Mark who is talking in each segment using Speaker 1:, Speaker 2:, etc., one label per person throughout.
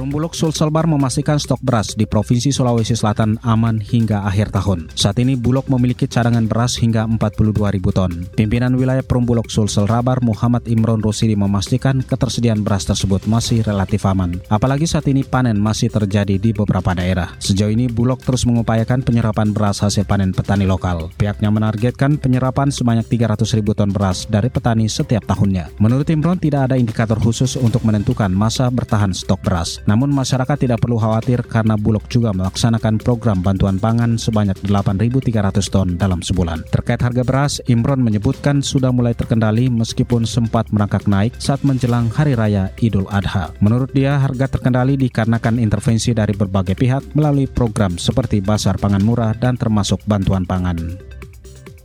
Speaker 1: Perum Bulog Sulselbar memastikan stok beras di Provinsi Sulawesi Selatan aman hingga akhir tahun. Saat ini Bulog memiliki cadangan beras hingga 42 ribu ton. Pimpinan wilayah Perum Bulog Sulsel Rabar Muhammad Imron Rusidi memastikan ketersediaan beras tersebut masih relatif aman. Apalagi saat ini panen masih terjadi di beberapa daerah. Sejauh ini Bulog terus mengupayakan penyerapan beras hasil panen petani lokal. Pihaknya menargetkan penyerapan sebanyak 300 ribu ton beras dari petani setiap tahunnya. Menurut Imron tidak ada indikator khusus untuk menentukan masa bertahan stok beras. Namun masyarakat tidak perlu khawatir karena Bulog juga melaksanakan program bantuan pangan sebanyak 8.300 ton dalam sebulan. Terkait harga beras, Imron menyebutkan sudah mulai terkendali meskipun sempat merangkak naik saat menjelang Hari Raya Idul Adha. Menurut dia, harga terkendali dikarenakan intervensi dari berbagai pihak melalui program seperti Basar Pangan Murah dan termasuk bantuan pangan.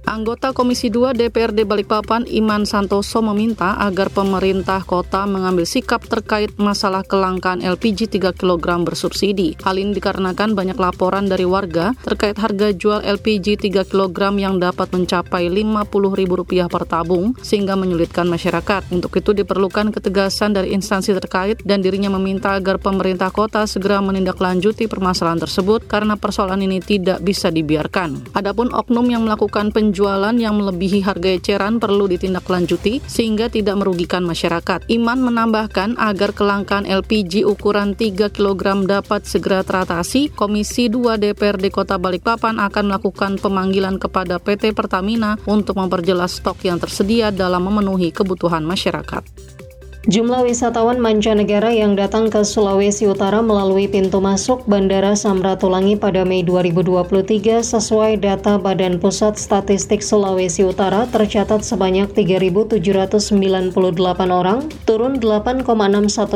Speaker 2: Anggota Komisi 2 DPRD Balikpapan Iman Santoso meminta agar pemerintah kota mengambil sikap terkait masalah kelangkaan LPG 3 kg bersubsidi. Hal ini dikarenakan banyak laporan dari warga terkait harga jual LPG 3 kg yang dapat mencapai Rp50.000 per tabung sehingga menyulitkan masyarakat. Untuk itu diperlukan ketegasan dari instansi terkait dan dirinya meminta agar pemerintah kota segera menindaklanjuti permasalahan tersebut karena persoalan ini tidak bisa dibiarkan. Adapun oknum yang melakukan penjualan penjualan yang melebihi harga eceran perlu ditindaklanjuti sehingga tidak merugikan masyarakat. Iman menambahkan agar kelangkaan LPG ukuran 3 kg dapat segera teratasi, Komisi 2 DPRD Kota Balikpapan akan melakukan pemanggilan kepada PT Pertamina untuk memperjelas stok yang tersedia dalam memenuhi kebutuhan masyarakat.
Speaker 3: Jumlah wisatawan mancanegara yang datang ke Sulawesi Utara melalui pintu masuk Bandara Samratulangi pada Mei 2023 sesuai data Badan Pusat Statistik Sulawesi Utara tercatat sebanyak 3.798 orang, turun 8,61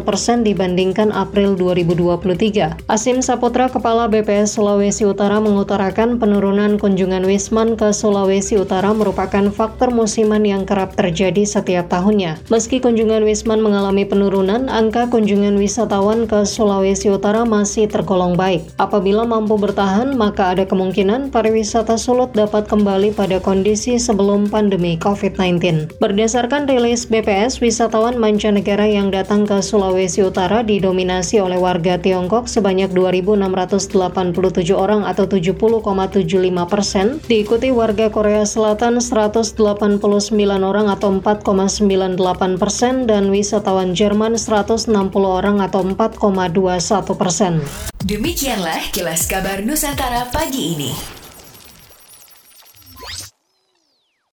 Speaker 3: persen dibandingkan April 2023. Asim Saputra, Kepala BPS Sulawesi Utara mengutarakan penurunan kunjungan Wisman ke Sulawesi Utara merupakan faktor musiman yang kerap terjadi setiap tahunnya. Meski kunjungan Wisman mengalami penurunan, angka kunjungan wisatawan ke Sulawesi Utara masih tergolong baik. Apabila mampu bertahan, maka ada kemungkinan pariwisata Sulut dapat kembali pada kondisi sebelum pandemi COVID-19. Berdasarkan rilis BPS, wisatawan mancanegara yang datang ke Sulawesi Utara didominasi oleh warga Tiongkok sebanyak 2.687 orang atau 70,75 persen, diikuti warga Korea Selatan 189 orang atau 4,98 persen, dan wisatawan wisatawan Jerman 160 orang atau 4,21 persen.
Speaker 4: Demikianlah kilas kabar Nusantara pagi ini.